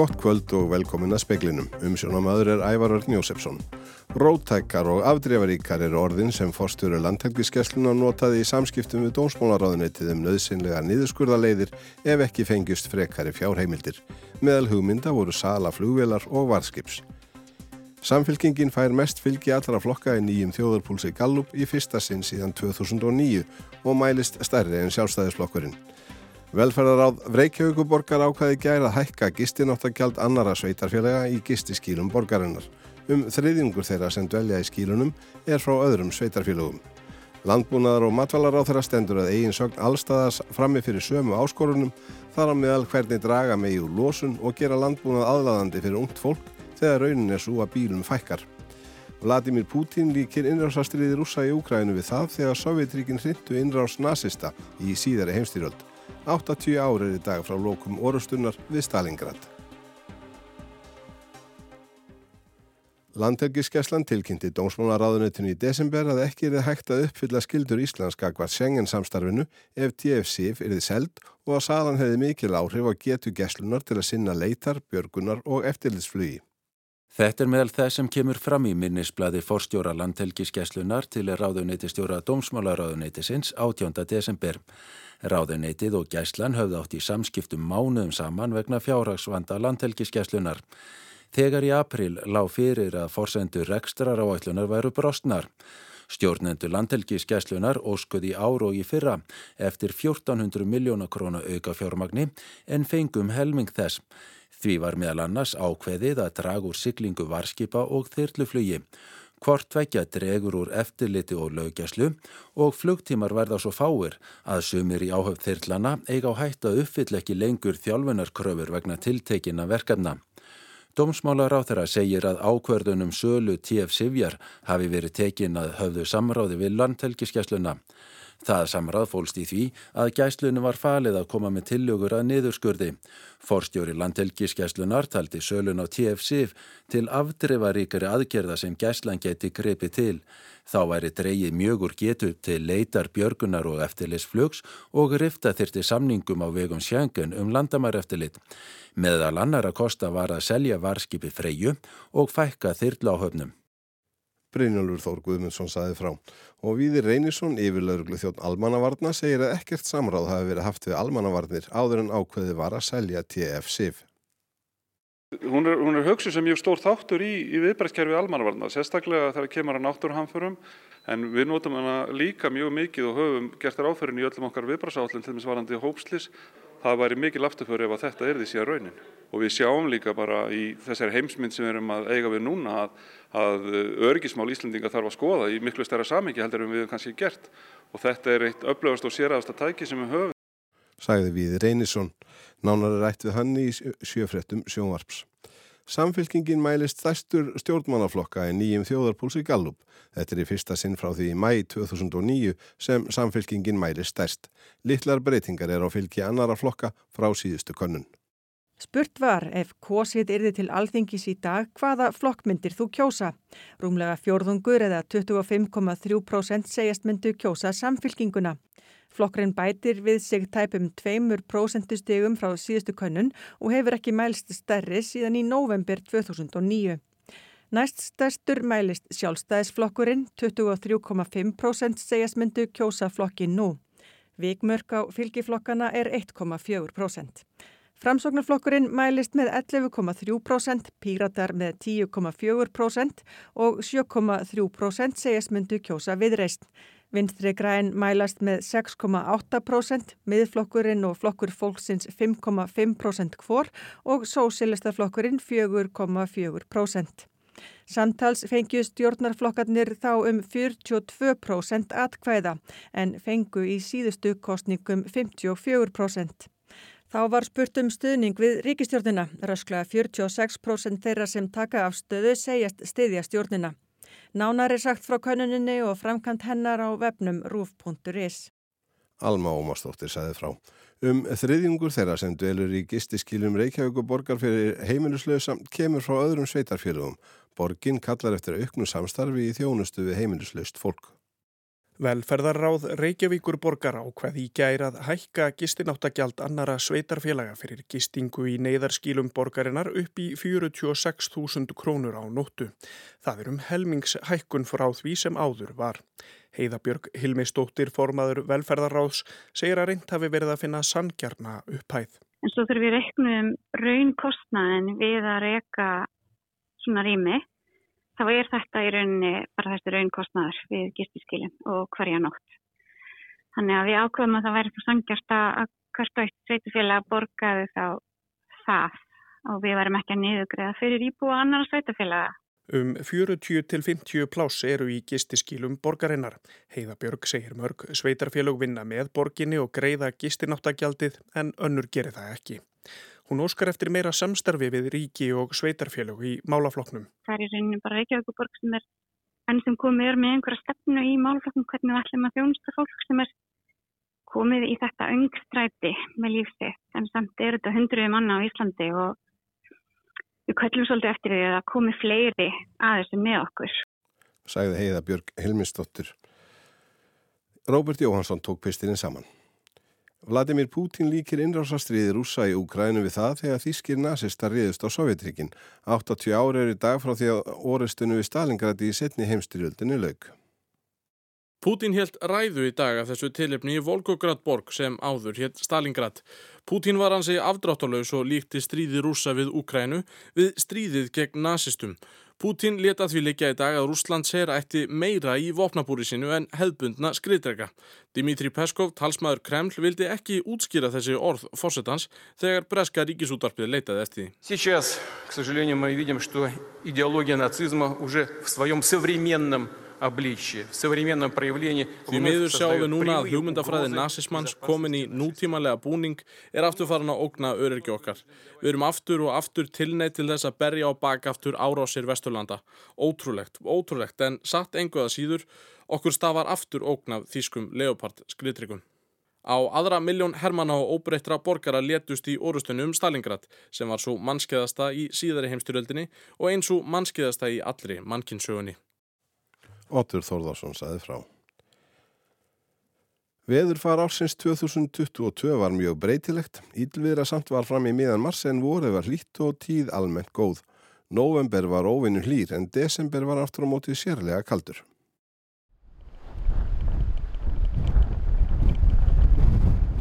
Gott kvöld og velkomin að speklinum. Umsjónamaður er Ævar Örn Jósefsson. Rótækkar og afdreifaríkar eru orðin sem fórstjóru landhelgiskessluna notaði í samskiptum við dómsmálaráðunetið um nöðsynlega niðurskurðaleiðir ef ekki fengist frekari fjárheimildir. Meðal hugmynda voru sala flugvelar og varskips. Samfylkingin fær mest fylgi allra flokka í nýjum þjóðarpúlsi Gallup í fyrsta sinn síðan 2009 og mælist stærri en sjálfstæðisflokkurinn. Velferðaráð Vreikjöguborgar ákvaði gæra að hækka gistináttagjald annara sveitarfélaga í gistiskýlum borgarinnar. Um þriðjungur þeirra sem dvelja í skýlunum er frá öðrum sveitarfélagum. Landbúnaðar og matvalar á þeirra stendur að eigin sögn allstaðas frammi fyrir sömu áskorunum þar á meðal hvernig draga megi úr losun og gera landbúnað aðlaðandi fyrir ungt fólk þegar raunin er svo að bílum fækkar. Vladimir Putin líkir innrásastriði rúsa í Úkrænu við það þegar Sovjetríkin hrindu innrás nazista í síðari heimstýröld. 80 árið í dag frá lókum orustunnar við Stalingrad. Landhelgiskeslan tilkynnti dómsmálaráðunitinu í desember að ekki er það hægt að uppfylla skildur íslenska hvað Schengen samstarfinu ef TFCF er þið seld og að salan hefði mikil áhrif á getu geslunar til að sinna leitar, björgunar og eftirlitsflugi. Þetta er meðal það sem kemur fram í minnisbladi forstjóra landhelgiskeslunar til ráðunitistjóra dómsmálaráðunitisins 18. desember. Ráðuneytið og gæslan höfði átt í samskiptum mánuðum saman vegna fjárhagsvanda landhelgiskeslunar. Þegar í april lág fyrir að forsendur rekstrar áætlunar væru brostnar. Stjórnendur landhelgiskeslunar óskuði ár og í fyrra eftir 1400 miljóna króna auka fjármagni en fengum helming þess. Því var meðal annars ákveðið að dragur siglingu varskipa og þyrluflugi. Hvort vekja dregur úr eftirliti og lögjaslu og flugtímar verða svo fáir að sumir í áhauð þyrlana eiga á hætt að uppfyll ekki lengur þjálfunarkröfur vegna tiltekina verkefna. Dómsmálar á þeirra segir að ákverðunum sölu TF Sivjar hafi verið tekin að höfðu samráði við landhelgiskessluna. Það samráð fólst í því að gæslunum var falið að koma með tillögur að niðurskurði. Forstjóri landhelgiskeslunar taldi sölun á TFC til afdreifaríkari aðgerða sem gæslan geti grepi til. Þá væri dreyið mjögur getu til leitar björgunar og eftirlisflugs og rifta þyrti samningum á vegum sjangun um landamæreftirlit. Meðal annar að kosta var að selja varskipi freyju og fækka þyrla áhöfnum. Brynjólfur Þór Guðmundsson saði frá. Og Víðir Reynisson, yfirlauruglu þjótt almannavarna, segir að ekkert samráð hafi verið haft við almannavarnir áður en ákveði var að selja TF-SIF. Hún er, er hugsu sem mjög stór þáttur í, í viðbærskerfi almannavarna, sérstaklega þegar kemur að náttúrhamförum, en við notum hana líka mjög mikið og höfum gert þér áferðin í öllum okkar viðbærsállin til þess varandi hópslis. Það væri mikið afturföru ef að þetta er því síðan raunin. Og við sjáum líka bara í þessari heimsmynd sem við erum að eiga við núna að að örgismál Íslandinga þarf að skoða í miklu stærra samengi heldur en við hefum kannski gert og þetta er eitt upplöfast og séræðasta tæki sem við höfum. Sæði við Reynisson, nánar er rætt við hann í sjöfrettum sjónvarps. Samfylkingin mælist þæstur stjórnmannaflokka í nýjum þjóðarpúlsi Gallup. Þetta er í fyrsta sinn frá því í mæ 2009 sem samfylkingin mælist stærst. Littlar breytingar er á fylgi annara flokka frá síðustu könnun. Spurt var ef kosið yrði til alþingis í dag hvaða flokkmyndir þú kjósa. Rúmlega fjórðungur eða 25,3% segjast myndu kjósa samfylkinguna. Flokkurinn bætir við sig tæpum 2% stegum frá síðustu könnun og hefur ekki mælst stærri síðan í november 2009. Næst stærstur mælist sjálfstæðisflokkurinn, 23,5% segjast myndu kjósa flokkin nú. Vikmörk á fylgiflokkana er 1,4%. Framsóknarflokkurinn mælist með 11,3%, Píratar með 10,4% og 7,3% segjast myndu kjósa viðreist. Vinstri græn mælast með 6,8%, miðflokkurinn og flokkur fólksins 5,5% hvor og sósilistaflokkurinn 4,4%. Samtals fengju stjórnarflokkarnir þá um 42% atkvæða en fengu í síðustu kostningum 54%. Þá var spurt um stuðning við ríkistjórnina. Rösklega 46% þeirra sem taka af stöðu segjast stiðja stjórnina. Nánar er sagt frá könuninni og framkant hennar á vefnum rúf.is. Alma Ómarsdóttir sagði frá. Um þriðjungur þeirra sem dvelur í gistiskilum Reykjavík og borgar fyrir heimilislausa kemur frá öðrum sveitarfélagum. Borgin kallar eftir auknu samstarfi í þjónustu við heimilislaust fólk. Velferðarráð Reykjavíkur borgar á hvað í gærað hækka gistináttagjald annara sveitarfélaga fyrir gistingu í neyðarskílum borgarinnar upp í 46.000 krónur á nóttu. Það er um helmingshækkun frá því sem áður var. Heiðabjörg Hilmistóttir, formaður velferðarráðs, segir að reynd hafi verið að finna sangjarna upphæð. En svo þurfum við reiknum raunkostnaðin við að reyka svona rými þá er þetta í rauninni bara þessi raunkostnaður við gistiskilin og hverja nótt. Þannig að við ákveðum að það væri þá sangjast að hvert og eitt sveitufélag borgaði þá það og við varum ekki að niðugriða fyrir íbúa annar sveitufélaga. Um 40-50 pláss eru í gistiskílum borgarinnar. Heiðabjörg segir mörg sveitarfélag vinna með borginni og greiða gistináttagjaldið en önnur gerir það ekki. Hún óskar eftir meira samstarfi við ríki og sveitarfélög í málafloknum. Það er í rauninu bara Reykjavíkuborg sem er enn sem komið er með einhverja stefnu í málafloknum hvernig við ætlum að þjónusta fólk sem er komið í þetta öngstræti með lífsitt. En samt er þetta hundruði manna á Íslandi og við köllum svolítið eftir því að það komi fleiri aðeins með okkur. Sæði heiða Björg Helmisdóttir. Róbert Jóhansson tók pistirinn saman. Vladimir Putin líkir innrásastriði rúsa í Úgrænu við það þegar þýskir nazistar riðust á Sovjetrikinn. 80 ári er í dag frá því að orðstunum við Stalingradi í setni heimstyrjöldinni lauk. Putin helt ræðu í dag af þessu tilipni í Volgograd borg sem áður hétt Stalingrad. Putin var hansi afdráttalauðs og líkti stríði rúsa við Úkrænu við stríðið gegn nazistum. Putin leta því leikja í dag að Rúsland ser ætti meira í vopnabúri sinu en hefðbundna skriðdrega. Dimitri Peskov, talsmaður Kreml, vildi ekki útskýra þessi orð fósettans þegar breska ríkisútarpið leitaði eftir því. Сейчас, к сожалению, мы видим, что идеология нацизма уже в своем современном Því miður sjáum við núna að hugmyndafræði nazismans komin í nútímanlega búning er aftur farin að ógna öryrki okkar. Við erum aftur og aftur tilneitt til þess að berja á bakaftur árásir Vesturlanda. Ótrúlegt, ótrúlegt, en satt enguða síður okkur stafar aftur ógnaf þýskum leopard skriðtryggum. Á aðra miljón hermanna og óbreyttra borgara letust í orustunni um Stalingrad sem var svo mannskeiðasta í síðari heimstyröldinni og eins og mannskeiðasta í allri mannkinsögunni. Otur Þórðarsson saði frá. Veðurfar ársins 2022 var mjög breytilegt. Ílviðra samt var fram í miðan mars en voru var hlýtt og tíð almennt góð. November var óvinnu hlýr en desember var aftur á mótið sérlega kaldur.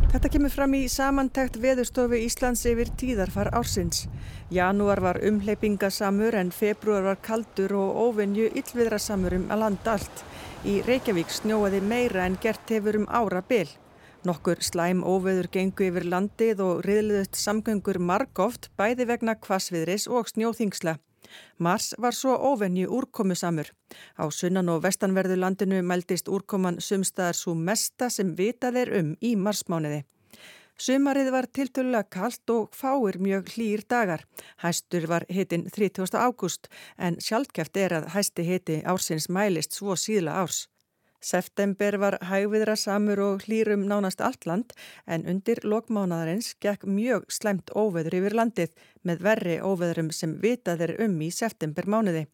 Þetta kemur fram í samantækt veðurstofu Íslands yfir tíðarfar ársins. Janúar var umleipingasamur en februar var kaldur og óvenju yllviðrasamur um að landa allt. Í Reykjavík snjóaði meira en gert hefur um ára byl. Nokkur slæm óveður gengu yfir landið og riðliðut samgöngur margóft bæði vegna kvasviðris og snjóþingsla. Mars var svo óvenju úrkomusamur. Á sunnan og vestanverðu landinu mæltist úrkoman sumstaðar svo mesta sem vitað er um í marsmániði. Sumarið var tiltölulega kallt og fáir mjög hlýr dagar. Hæstur var hitin 30. ágúst en sjálfkæft er að hæsti hiti ársins mælist svo síðla árs. September var hægviðra samur og hlýrum nánast allt land en undir lokmánaðarins gekk mjög slemt óveður yfir landið með verri óveðurum sem vitað er um í september mánuði.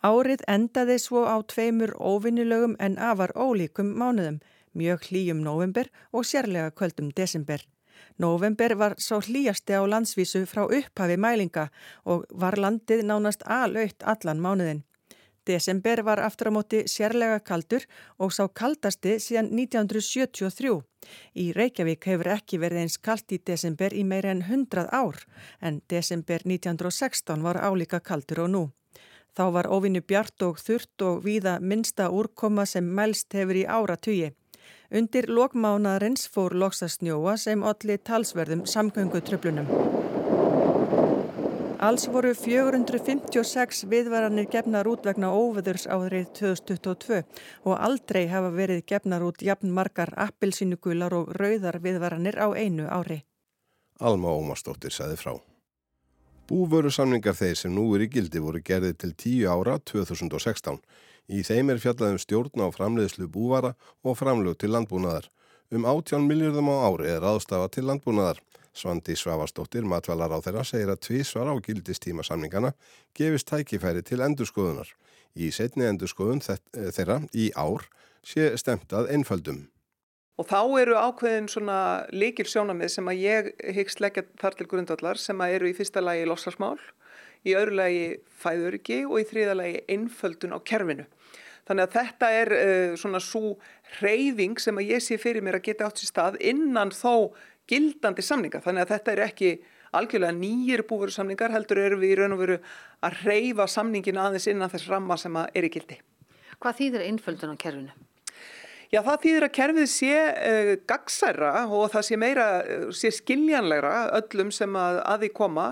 Árið endaði svo á tveimur óvinnilögum en afar ólíkum mánuðum, mjög hlýjum november og sérlega kvöldum desember. November var svo hlýjasti á landsvísu frá upphafi mælinga og var landið nánast alauðt allan mánuðin. Desember var aftur á móti sérlega kaldur og sá kaldasti síðan 1973. Í Reykjavík hefur ekki verið eins kald í desember í meira en 100 ár en desember 1916 var álíka kaldur og nú. Þá var óvinni bjart og þurrt og víða minsta úrkoma sem mælst hefur í áratugi. Undir lokmánaðarins fór loksastnjóa sem allir talsverðum samgöngutröflunum. Alls voru 456 viðvaranir gefnar út vegna óveðurs árið 2022 og aldrei hafa verið gefnar út jafn margar appilsínugular og rauðar viðvaranir á einu ári. Alma Ómarsdóttir saði frá. Búvöru samningar þeir sem nú er í gildi voru gerðið til 10 ára 2016. Í þeim er fjallaðum stjórn á framleiðslu búvara og framlög til landbúnaðar. Um 18 miljardum á ári er aðstafa til landbúnaðar. Svandi Svavastóttir, matvælar á þeirra, segir að tvísvar á gildistíma samningana gefist tækifæri til endurskoðunar. Í setni endurskoðun þeirra í ár sé stemtað einföldum. Og þá eru ákveðin svona líkil sjónamið sem að ég hyggst leggja þar til grundvallar sem að eru í fyrsta lagi lossarsmál, í öðru lagi fæðuriki og í þriða lagi einföldun á kerfinu. Þannig að þetta er uh, svona svo reyfing sem að ég sé fyrir mér að geta átt sér stað innan þó gildandi samninga. Þannig að þetta er ekki algjörlega nýjir búveru samningar heldur eru við í raun og veru að reyfa samningin aðeins innan þess ramma sem að er í gildi. Hvað þýðir einföldun á kerfinu? Já, það þýðir að kerfið sé uh, gagsæra og það sé meira, uh, sé skiljanlegra öllum sem að, að því koma.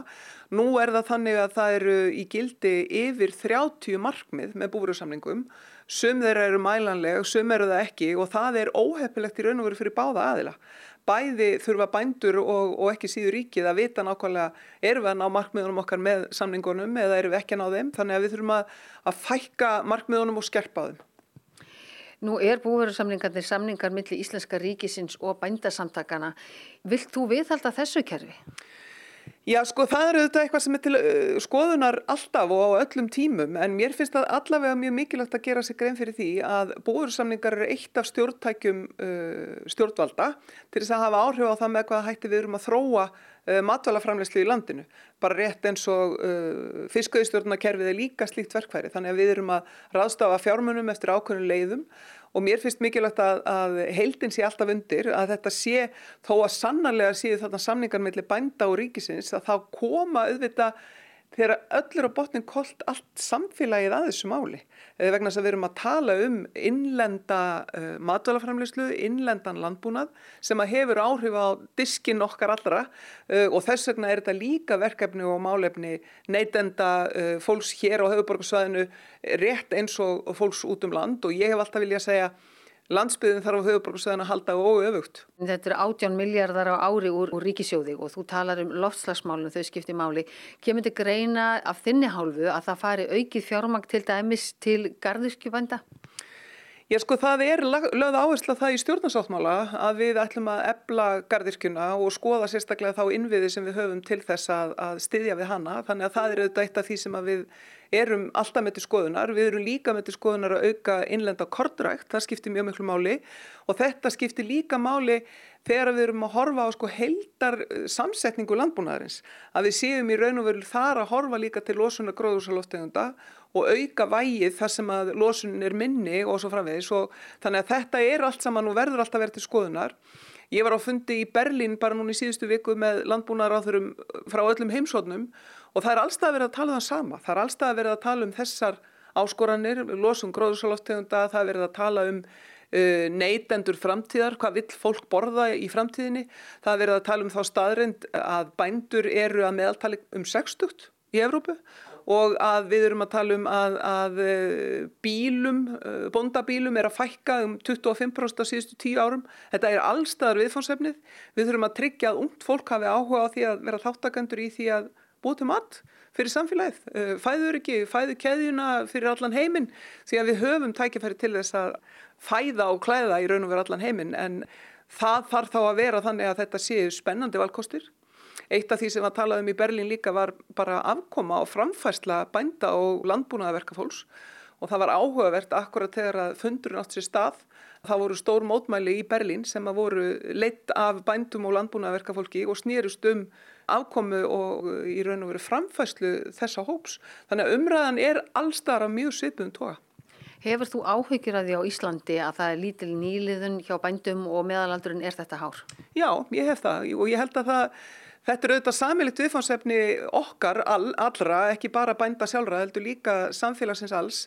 Nú er það þannig að það eru í gildi yfir 30 markmið með búverusamningum. Sum þeirra eru mælanleg, sum eru það ekki og það er óheppilegt í raun og veru fyrir báða aðila. Bæði þurfa bændur og, og ekki síður ríkið að vita nákvæmlega eru við að ná markmiðunum okkar með samningunum eða eru við ekki að ná þeim. Þannig að við þurfum að, að fækka markmiðunum og skerpa þeim. Nú er búverusamlingarnir samningar millir Íslenska ríkisins og bændasamtakana. Vilt þú viðhalda þessu kerfi? Já, sko, það eru þetta eitthvað sem er til uh, skoðunar alltaf og á öllum tímum en mér finnst það allavega mjög mikilvægt að gera sig grein fyrir því að búursamningar eru eitt af stjórntækjum uh, stjórnvalda til þess að hafa áhrif á það með hvað hætti við erum að þróa uh, matvælaframlegslu í landinu. Bara rétt eins og uh, fiskauðstjórnakerfið er líka slíkt verkværi þannig að við erum að ráðstafa fjármunum eftir ákveðinu leiðum og mér finnst mikilvægt að, að heildin sé alltaf undir að þetta sé þó að sannarlega séu þarna samningar mellir bænda og ríkisins að þá koma auðvitað þegar öllur á botnin kolt allt samfélagið að þessu máli. Eða vegna þess að við erum að tala um innlenda uh, matvælaframleyslu, innlendan landbúnað sem að hefur áhrif á diskin okkar allra uh, og þess vegna er þetta líka verkefni og málefni neytenda uh, fólks hér á höfuborgarsvæðinu rétt eins og fólks út um land. Og ég hef alltaf viljað segja landsbyðin þarf á höfuborgarsvæðin að halda og öfugt. Þetta eru 18 miljardar á ári úr, úr ríkisjóði og þú talar um loftslagsmálunum, þau skipti máli. Kemur þetta greina af þinni hálfu að það fari aukið fjármang til dæmis til gardirskjubænda? Já sko það er lögð áherslu að það í stjórnarsáttmála að við ætlum að ebla gardirkjuna og skoða sérstaklega þá innviði sem við höfum til þess að, að styðja við hana. Þannig að það er auðvitað eitt af því sem við erum alltaf með til skoðunar, við erum líka með til skoðunar að auka innlenda kortrækt, það skiptir mjög miklu máli. Og þetta skiptir líka máli þegar við erum að horfa á sko heldar samsetningu landbúnaðarins, að við séum í raun og veru þar að horfa líka til losuna gróðursaloftegunda og auka vægið þar sem að losunin er minni og svo framvegis. Og þannig að þetta er allt saman og verður alltaf verið til skoðunar. Ég var á fundi í Berlín bara núna í síðustu viku með landbúnaðaráþurum frá öllum heimsóknum og það er allstað að vera að tala um það sama. Það er allstað að vera að tala um þessar áskoranir, losum gróðursaloftegunda, það er verið að tala um uh, neytendur framtíðar, hvað vill fólk borða í framtíðinni. Það er verið að tala um þá staðrind að bændur eru að meðaltali um 60 í Evrópu og að við erum að tala um að, að uh, bílum, uh, bondabílum er að fækka um 25% á síðustu tíu árum. Þetta er allstaðar viðfónsefnið. Við þurfum að tryggja að ungt fólk hafi áhuga á því að vera þáttakandur í því að búið til mat fyrir samfélagið, eh, fæður ekki, fæðu keðjuna fyrir allan heiminn því að við höfum tækifæri til þess að fæða og klæða í raun og vera allan heiminn en það þarf þá að vera þannig að þetta séu spennandi valkostir. Eitt af því sem að talaðum í Berlín líka var bara afkoma og framfærsla bænda og landbúnaðaverka fólks og það var áhugavert akkurat þegar að fundurinn átt sér stað. Það voru stór mótmæli í Berlín sem að voru leitt af bændum og landbúnaðaverka fólki og snýrust um afkomu og í raun og veru framfæslu þessa hóps. Þannig að umræðan er allstara mjög svipum tóa. Hefur þú áhyggjur að því á Íslandi að það er lítil nýliðun hjá bændum og meðalaldurinn er þetta hár? Já, ég hef það og ég held að það, þetta er auðvitað samilitt viðfánsefni okkar all, allra, ekki bara bænda sjálfra, heldur líka samfélagsins alls,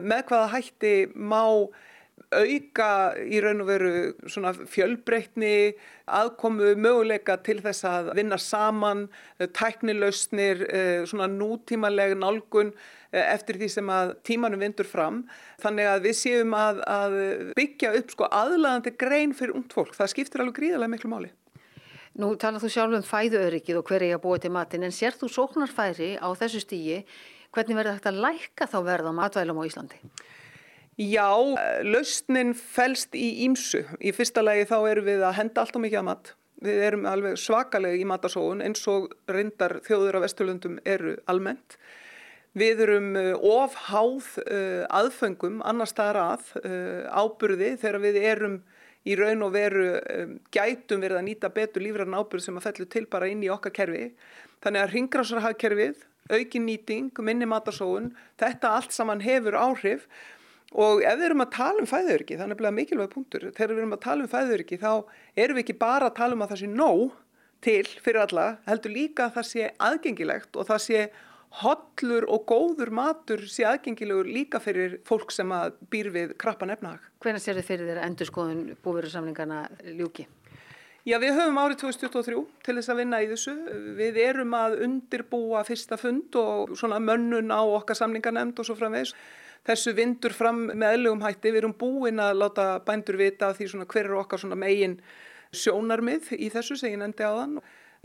með hvaða hætti má auka í raun og veru svona fjölbreytni, aðkomu möguleika til þess að vinna saman, tæknilausnir, eh, svona nútímaleg nálgun eh, eftir því sem að tímanum vindur fram. Þannig að við séum að, að byggja upp sko aðlæðandi grein fyrir ungt fólk. Það skiptir alveg gríðarlega miklu máli. Nú talar þú sjálf um fæðuöryggið og hver er ég að búa til matin en sér þú sóknarfæri á þessu stígi hvernig verður þetta lækka þá verða á matvælum á Íslandi? Já, lausnin fælst í ímsu. Í fyrsta lagi þá erum við að henda allt og mikið að mat. Við erum alveg svakalega í matasóun eins og reyndar þjóður á Vesturlundum eru almennt. Við erum eh, ofháð uh, aðföngum annar staðar að uh, áburði þegar við erum í raun og veru um, gætum verið að nýta betur lífrann áburð sem að fellu til bara inn í okkar kerfi. Þannig að ringrásarhagkerfið, aukin nýting, minni matasóun, þetta allt saman hefur áhrif og ef við erum að tala um fæðuriki, það er mikilvæg punktur, þegar við erum að tala um fæðuriki þá erum við ekki bara að tala um að það sé nóg til fyrir alla, heldur líka að það sé aðgengilegt og það sé hollur og góður matur sé aðgengilegur líka fyrir fólk sem að býr við krappan efnahag. Hvernig sér þið fyrir þeirra endurskoðun búverusamlingarna ljúki? Já, við höfum árið 2023 til þess að vinna í þessu. Við erum að undirbúa fyrsta fund og svona mönnun á okkar samlingarnemnd og svo framvegs. Þessu vindur fram með eðlugum hætti. Við erum búin að láta bændur vita því svona hver er okkar svona megin sjónarmið í þessu sem ég nefndi á þann.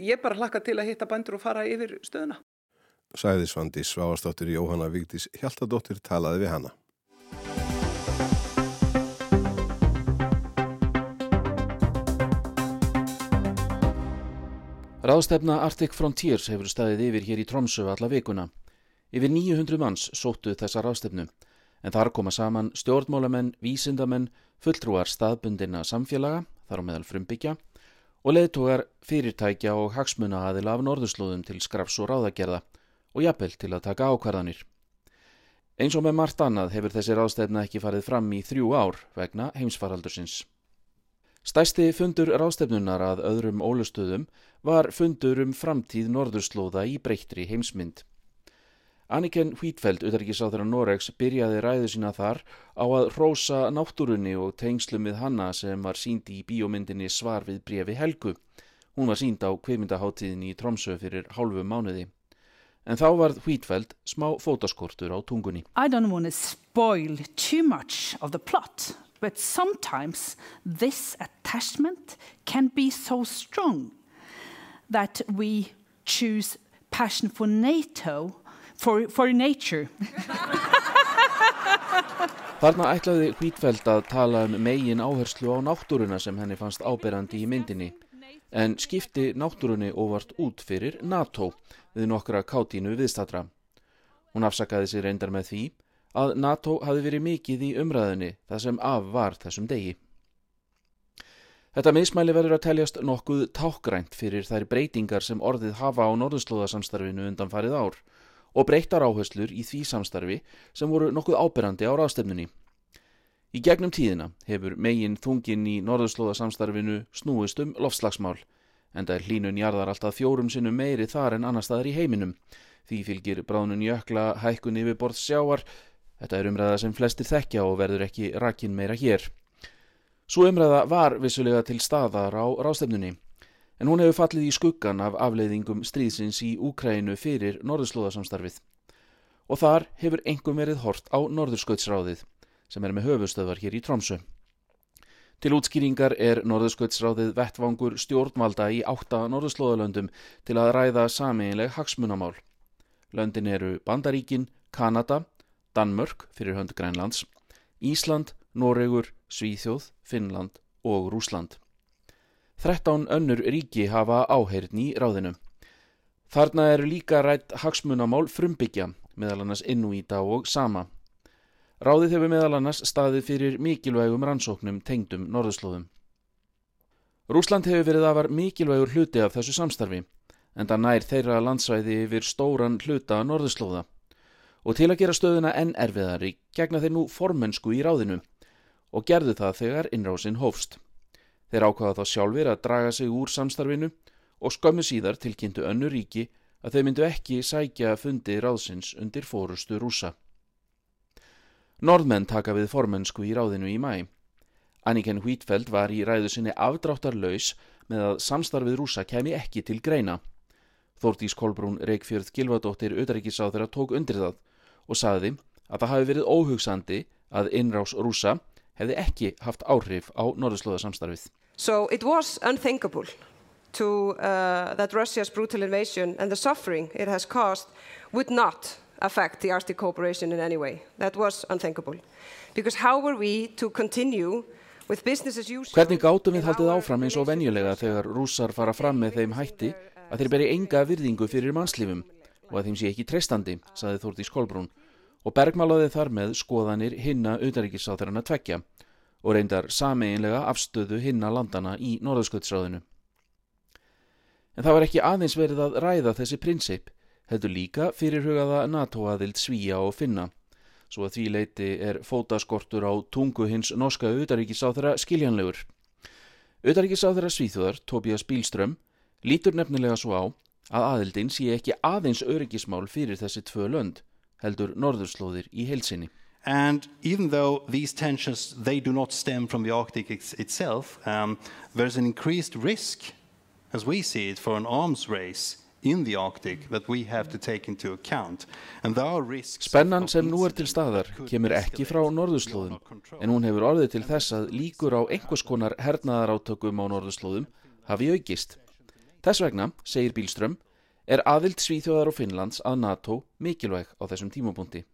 Ég bara hlakka til að hitta bændur og fara yfir stöðuna. Sæðisvandi Svavastóttir Jóhanna Víktis Hjaltadóttir talaði við hana. Ráðstefna Arctic Frontiers hefur staðið yfir hér í Tromsö alla vikuna. Yfir 900 manns sóttu þessa ráðstefnu, en þar koma saman stjórnmálamenn, vísindamenn, fulltrúar staðbundina samfélaga, þar á meðal frumbyggja, og leðtogar fyrirtækja og hagsmuna aðila af norðurslóðum til skrafs og ráðagerða og jafnvel til að taka ákvarðanir. Eins og með margt annað hefur þessi ráðstefna ekki farið fram í þrjú ár vegna heimsfaraldursins. Stæsti fundur ráðstefnunar að öðrum ólustöðum var fundur um framtíð norðurslóða í breyttri heimsmynd. Anniken Hvítfeld, utarrikiðsáþur á Noregs, byrjaði ræðu sína þar á að rósa náttúrunni og tengslum við hanna sem var síndi í bíómyndinni Svar við brefi Helgu. Hún var sínd á kveimindaháttíðinni í Tromsö fyrir hálfu mánuði. En þá varð Hvítfeld smá fótaskortur á tungunni. I don't want to spoil too much of the plot, but sometimes this attachment can be so strong that we choose passion for NATO, for, for nature. Þarna ætlaði Hvítfeld að tala um megin áherslu á náttúruna sem henni fannst áberandi í myndinni en skipti náttúrunni óvart út fyrir NATO við nokkra kátínu viðstatra. Hún afsakaði sér reyndar með því að NATO hafi verið mikið í umræðinni það sem af var þessum degi. Þetta mismæli verður að teljast nokkuð tákgrænt fyrir þær breytingar sem orðið hafa á norðurslóðasamstarfinu undan farið ár og breytar áherslur í því samstarfi sem voru nokkuð áberandi á ráðstefnunni. Í gegnum tíðina hefur megin þungin í norðurslóðasamstarfinu snúist um lofslagsmál en það er hlínun jarðar alltaf fjórum sinnum meiri þar en annar staðar í heiminum. Því fylgir bráðnun jökla hækkun yfir borð sjáar. Þetta er umræða sem flestir þekkja og verður ekki rakin meira hér. Svo umræða var vissulega til staðar á rástefnunni, en hún hefur fallið í skuggan af afleiðingum stríðsins í Úkrænu fyrir norðurslóðasamstarfið. Og þar hefur engum verið hort á norðurskautsráðið, sem er með höfustöðvar hér í Trómsö. Til útskýringar er Norðurskautsráðið vettvangur stjórnvalda í átta Norðurslóðalöndum til að ræða sameinleg hagsmunamál. Löndin eru Bandaríkin, Kanada, Danmörk fyrir höndu Grænlands, Ísland, Noregur, Svíþjóð, Finnland og Rúsland. 13 önnur ríki hafa áheirn í ráðinu. Þarna eru líka rætt hagsmunamál frumbyggja, meðal annars innúíta og sama. Ráðið hefur meðal annars staðið fyrir mikilvægum rannsóknum tengdum norðurslóðum. Rúsland hefur verið afar mikilvægur hluti af þessu samstarfi, en það nær þeirra landsvæði yfir stóran hluta norðurslóða. Og til að gera stöðuna enn erfiðari gegna þeir nú formensku í ráðinu og gerðu það þegar innrásinn hófst. Þeir ákvaða þá sjálfur að draga sig úr samstarfinu og skömmu síðar tilkynntu önnu ríki að þeir myndu ekki sækja fundi ráðsins undir fórustu rúsa. Norðmenn taka við formensku í ráðinu í mæ. Anniken Hvítfeld var í ræðu sinni afdráttarlaus með að samstarfið rúsa kemi ekki til greina. Þórtís Kolbrún Reykjörð Gilvadóttir auðaríkisáð þeirra tók undir það og saði að það hafi verið óhugsandi að innrás rúsa hefði ekki haft áhrif á norðurslóðasamstarfið. So it was unthinkable to uh, that Russia's brutal invasion and the suffering it has caused would not affect the Arctic cooperation in any way. That was unthinkable. Because how were we to continue with business as usual? Hvernig gátum við haldið áfram eins og venjulega þegar rússar fara fram með þeim hætti að þeir beri enga virðingu fyrir mannslífum og að þeim sé ekki treystandi, saði Þórtís Kolbrún og bergmálaði þar með skoðanir hinna auðaríkisáþarana tvekja og reyndar sameinlega afstöðu hinna landana í Norðursköldsráðinu. En það var ekki aðeins verið að ræða þessi prinsip, heldur líka fyrirhugaða NATO-aðild svíja og finna, svo að því leiti er fótaskortur á tungu hins norska auðaríkisáþara skiljanlegur. Auðaríkisáþara svíþjóðar, Tobias Bílström, lítur nefnilega svo á að aðildin sé ekki aðeins öryggismál fyrir þessi tvö lönd, heldur norðurslóðir í heilsinni. And even though these tensions, they do not stem from the Arctic itself, um, there's an increased risk, as we see it, for an arms race in the Arctic that we have to take into account. And there are risks... Spennan sem nú er til staðar kemur ekki frá norðurslóðum, en hún hefur orðið til þess að líkur á einhvers konar hernaðaráttökum á norðurslóðum hafi aukist. Þess vegna, segir Bílström, er aðild Svíþjóðar og Finnlands að NATO mikilvæg á þessum tímapunkti.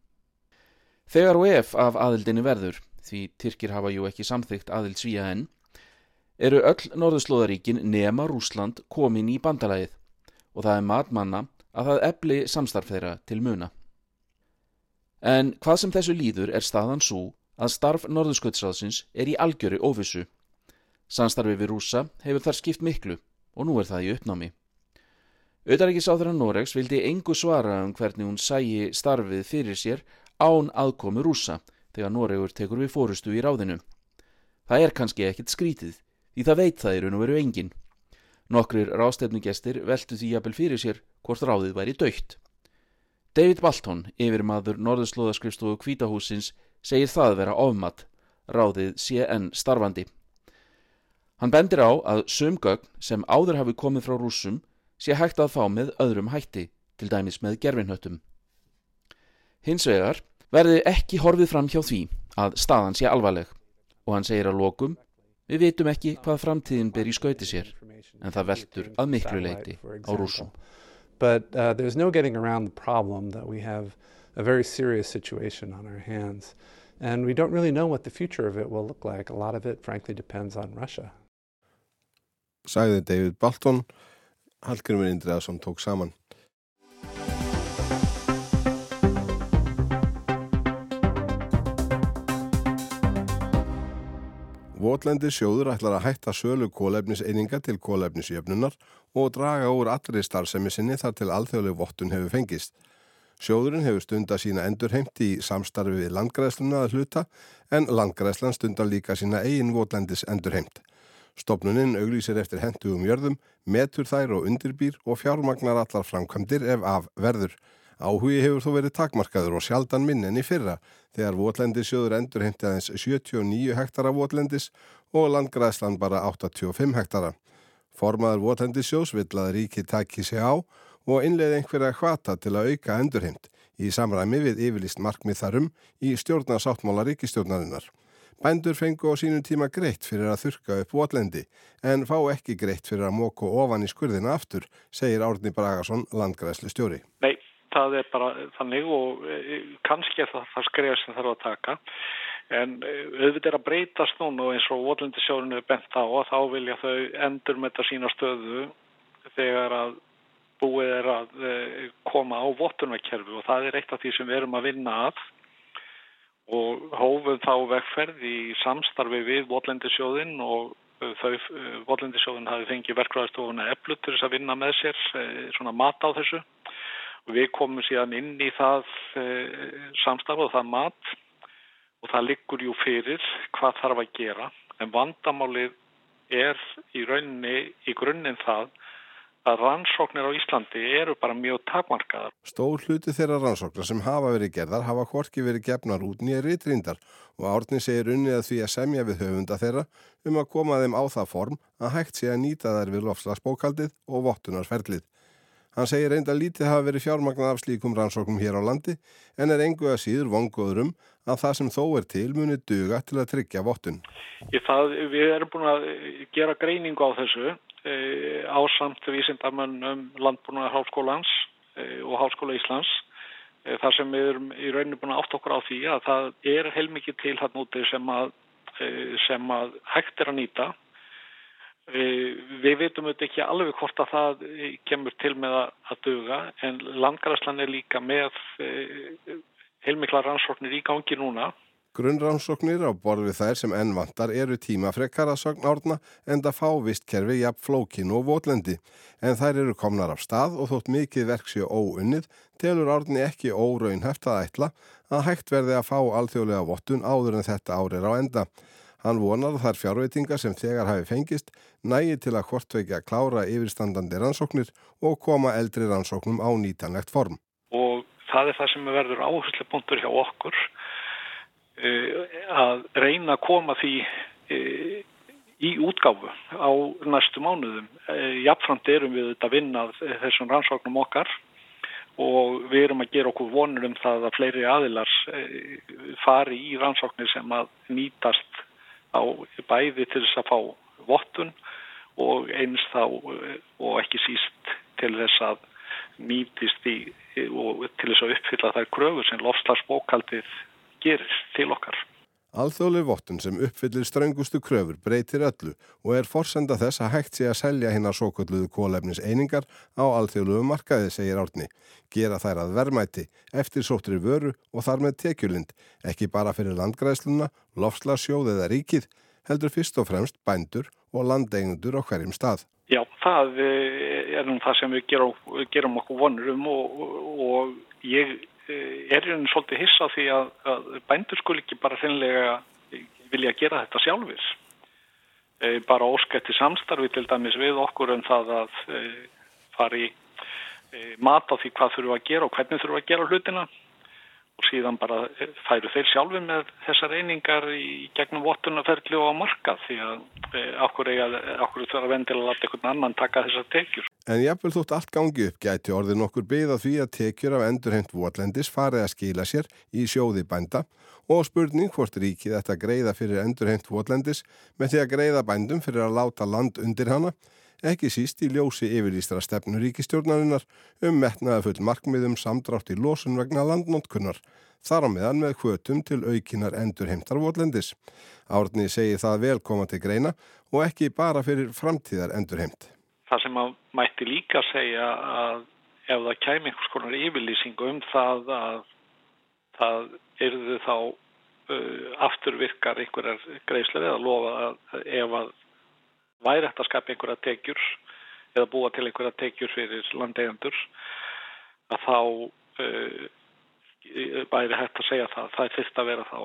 Þegar og ef af aðildinni verður, því Tyrkir hafa jú ekki samþygt aðild Svíja enn, eru öll norðurslóðaríkin nema Rúsland komin í bandalæðið og það er matmanna að það ebli samstarf þeirra til muna. En hvað sem þessu líður er staðan svo að starf norðursköldsráðsins er í algjöru óvissu. Samstarfi við rúsa hefur þar skipt miklu og nú er það í uppnámi. Auðaríkisáþra Noregs vildi engu svara um hvernig hún sægi starfið fyrir sér án aðkomi rúsa þegar Noregur tekur við fórustu í ráðinu. Það er kannski ekkit skrítið því það veit það raun og veru engin. Nokkrir rástefnugestir veltu því jafnvel fyrir sér hvort ráðið væri dögt. David Balton, yfir maður Norðurslóðaskrifstofu Kvítahúsins, segir það vera ofmatt, ráðið enn starfandi. Hann bendir á að sumgögn sem áður hafi komið frá rúsum sé hægt að fá með öðrum hætti, til dæmis með gerfinhöttum. Hins vegar verði ekki horfið fram hjá því að staðan sé alvarleg og hann segir að lokum við vitum ekki hvað framtíðin ber í skauti sér en það veldur að miklu leiti á rúsum. But uh, there's no getting around the problem that we have a very serious situation on our hands and we don't really know what the future of it will look like. A lot of it frankly depends on Russia. Sæði David Balton Hallgrimur Indriðarsson tók saman. Votlendi sjóður ætlar að hætta sölu kólefniseininga til kólefnisjöfnunar og draga úr allri starfsemi sinni þar til alþjóðleg vottun hefur fengist. Sjóðurinn hefur stunda sína endurheimt í samstarfi við landgræðsluna að hluta en landgræðslan stundar líka sína eigin votlendis endurheimt. Stopnuninn auglýsir eftir hendugum jörðum, metur þær og undirbýr og fjármagnar allar framkvæmdir ef af verður. Áhugi hefur þó verið takmarkaður og sjaldan minn enn í fyrra þegar votlendisjóður endur heimti aðeins 79 hektara votlendis og landgræðslan bara 85 hektara. Formaður votlendisjós vill að ríki taki sig á og innleiði einhverja hvata til að auka endurheimt í samræmi við yfirlist markmið þarum í stjórnarsáttmála ríkistjórnarinnar. Bændur fengu á sínum tíma greitt fyrir að þurka upp votlendi en fá ekki greitt fyrir að móku ofan í skurðina aftur, segir Árni Bragarsson, landgræslu stjóri. Nei, það er bara þannig og kannski er það það skref sem þarf að taka. En auðvitað er að breytast núna eins og votlendisjórinu er bent á og þá vilja þau endur með þetta sína stöðu þegar að búið er að koma á vottunarkerfi og það er eitt af því sem við erum að vinna að og hófum þá vegferð í samstarfi við Votlendisjóðin og þau Votlendisjóðin hafi fengið verkvæðastofuna eflut til þess að vinna með sér svona mat á þessu. og við komum síðan inn í það samstarf og það mat og það liggur jú fyrir hvað þarf að gera en vandamálið er í rauninni í grunninn það að rannsóknir á Íslandi eru bara mjög takmarkaðar. Stór hluti þeirra rannsóknar sem hafa verið gerðar hafa hvorki verið gefnar út nýja ritrindar og Árni segir unnið að því að semja við höfunda þeirra um að koma þeim á það form að hægt sé að nýta þær við lofslagsbókaldið og vottunarferlið. Hann segir reynda lítið hafa verið fjármagnað af slíkum rannsóknum hér á landi en er engu að síður vongoður um að það sem þó er til muni duga til að tryggja vottun. Við erum búin að gera greiningu á þessu ásamt vísindamönnum landbúnaðar háskólans og háskóla Íslands þar sem við erum í rauninu búin að átt okkur á því að það er heilmikið til hann úti sem að, sem að hægt er að nýta. Við veitum auðvitað ekki alveg hvort að það kemur til með að duga en landgræslan er líka með heilmikla rannsóknir í gangi núna. Grunnrannsóknir á borð við þær sem enn vantar eru tímafrekkar að sögn árna en það fá vistkerfi jafn flókin og votlendi en þær eru komnar af stað og þótt mikið verksjö óunnið telur árni ekki óraunhæft að ætla að hægt verði að fá alþjóðlega vottun áður en þetta árið á enda. Hann vonar að þær fjárveitingar sem þegar hafi fengist nægi til að hvortveikja klára yfirstandandi rannsóknir og koma eldri rannsóknum á nýtanlegt form. Og það er það sem verður áherslu punktur hjá okkur að reyna að koma því í útgáfu á næstu mánuðum. Jafnframt erum við þetta vinnað þessum rannsóknum okkar og við erum að gera okkur vonur um það að fleiri aðilars fari í rannsóknir sem að nýtast á bæði til þess að fá vottun og eins þá og ekki síst til þess að nýtist í og til þess að uppfylla þær kröfur sem lofslagsbókaldið gerir til okkar. Alþjóðleg vottun sem uppfyllir ströngustu kröfur breytir öllu og er forsenda þess að hægt sé að selja hinnar svo kalluðu kólefnis einingar á alþjóðlugu markaði, segir Árni. Gera þær að vermæti, eftir sóttri vöru og þar með tekjulind, ekki bara fyrir landgræsluna, lofslagsjóð eða ríkið, heldur fyrst og fremst bændur og landeigundur á hverjum stað. Já, það er nú það sem við gerum, gerum okkur vonur um og, og ég er hérna svolítið hissa því að, að bændur skul ekki bara finlega vilja gera þetta sjálfur. E, bara óskætti samstarfi til dæmis við okkur um það að fari mat á því hvað þurfum að gera og hvernig þurfum að gera hlutina og síðan bara færu þeir sjálfi með þessar einingar í gegnum vottunarferðli og á marka því að okkur, okkur þurfa að vendila að láta einhvern annan taka þessar tekjur. En jafnvel þótt allt gangi upp gæti orðin okkur byggða því að tekjur af endurhengt votlendis farið að skila sér í sjóði bænda og spurning hvort ríkið þetta greiða fyrir endurhengt votlendis með því að greiða bændum fyrir að láta land undir hana, ekki síst í ljósi yfirlýstra stefnu ríkistjórnarinnar um metnaða full markmiðum samdrátt í losun vegna landnótkunnar, þar á meðan með hvötum til aukinar endurheimtar votlendis. Árni segir það velkoma til greina og ekki bara fyrir framtíðar endurheimt. Það sem að mætti líka segja að ef það kæmi einhvers konar yfirlýsingu um það að það erðu þá uh, afturvirkar einhverjar greiðslega eða lofa að ef að væri hægt að skapa einhverja tekjur eða búa til einhverja tekjur fyrir landeigandur að þá uh, væri hægt að segja það. Það er fyrst að vera þá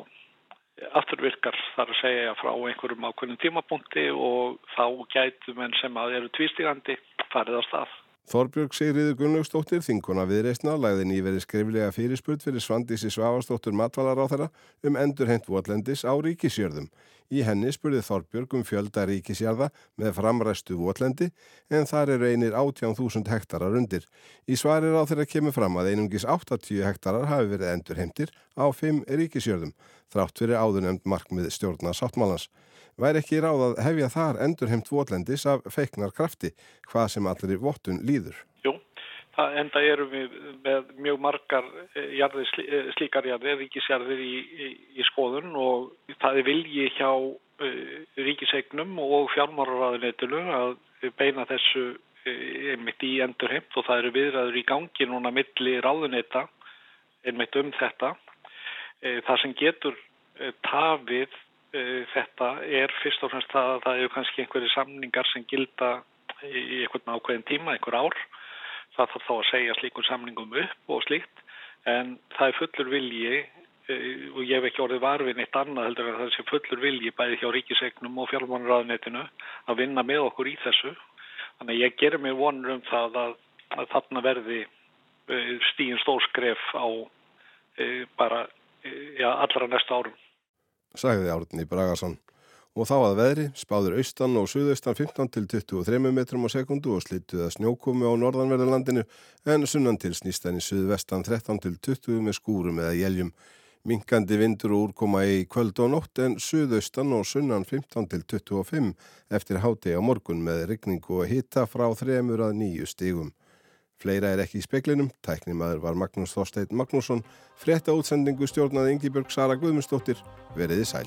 afturvirkar þar að segja frá einhverjum ákveðnum tímapunkti og þá gætu menn sem að eru tvístígandi farið á stað. Þorbjörg Sigriður Gunnlaugstóttir, þinguna viðreistna, lagði nýverið skriflega fyrirspurt fyrir Svandísi Svavastóttur matvalar á um endurhent votlendis á ríkisjörðum. Í henni spurði Þorbjörg um fjölda ríkisjörða með framræstu votlendi en þar eru einir 18.000 hektarar undir. Í svarir á þeirra kemur fram að einungis 80 hektarar hafi verið endurhentir á 5 ríkisjörðum, þrátt fyrir áðurnemnd markmið stjórna sáttmálans væri ekki ráð að hefja þar endurheimt votlendis af feiknar krafti, hvað sem allir vottun líður. Jú, það enda eru við með mjög margar jarðir, slíkar jarðir, ríkisjarðir í, í, í skoðun og það er vilji hjá uh, ríkisegnum og fjármáraræðinetinu að beina þessu einmitt í endurheimt og það eru viðræður í gangi núna milli ráðuneta einmitt um þetta. Það sem getur tafið þetta er fyrst og fremst það að það eru kannski einhverju samningar sem gilda í einhvern ákveðin tíma, einhver ár. Það þarf þá að segja slíkum samningum upp og slíkt en það er fullur vilji og ég hef ekki orðið varfið neitt annað heldur en það sé fullur vilji bæði hjá ríkisegnum og fjármánuraðnetinu að vinna með okkur í þessu. Þannig ég gerir mig vonur um það að, að þarna verði stíðin stórskref á bara já, allra næsta árum sagði Árni Bragarsson. Og þá að veðri spáður austan og suðaustan 15 til 23 metrum á sekundu og slittuð að snjókomi á norðanverðarlandinu en sunnan til snýstan í suðvestan 13 til 20 með skúrum eða jæljum. Minkandi vindur og úrkoma í kvöld og nótt en suðaustan og sunnan 15 til 25 eftir háti á morgun með rigningu og hitta frá 3 að 9 stígum. Fleira er ekki í speklinum, tæknimaður var Magnús Þorstein Magnússon, frétta útsendingu stjórnaði Ingi Björg Sara Guðmundsdóttir, veriði sæl.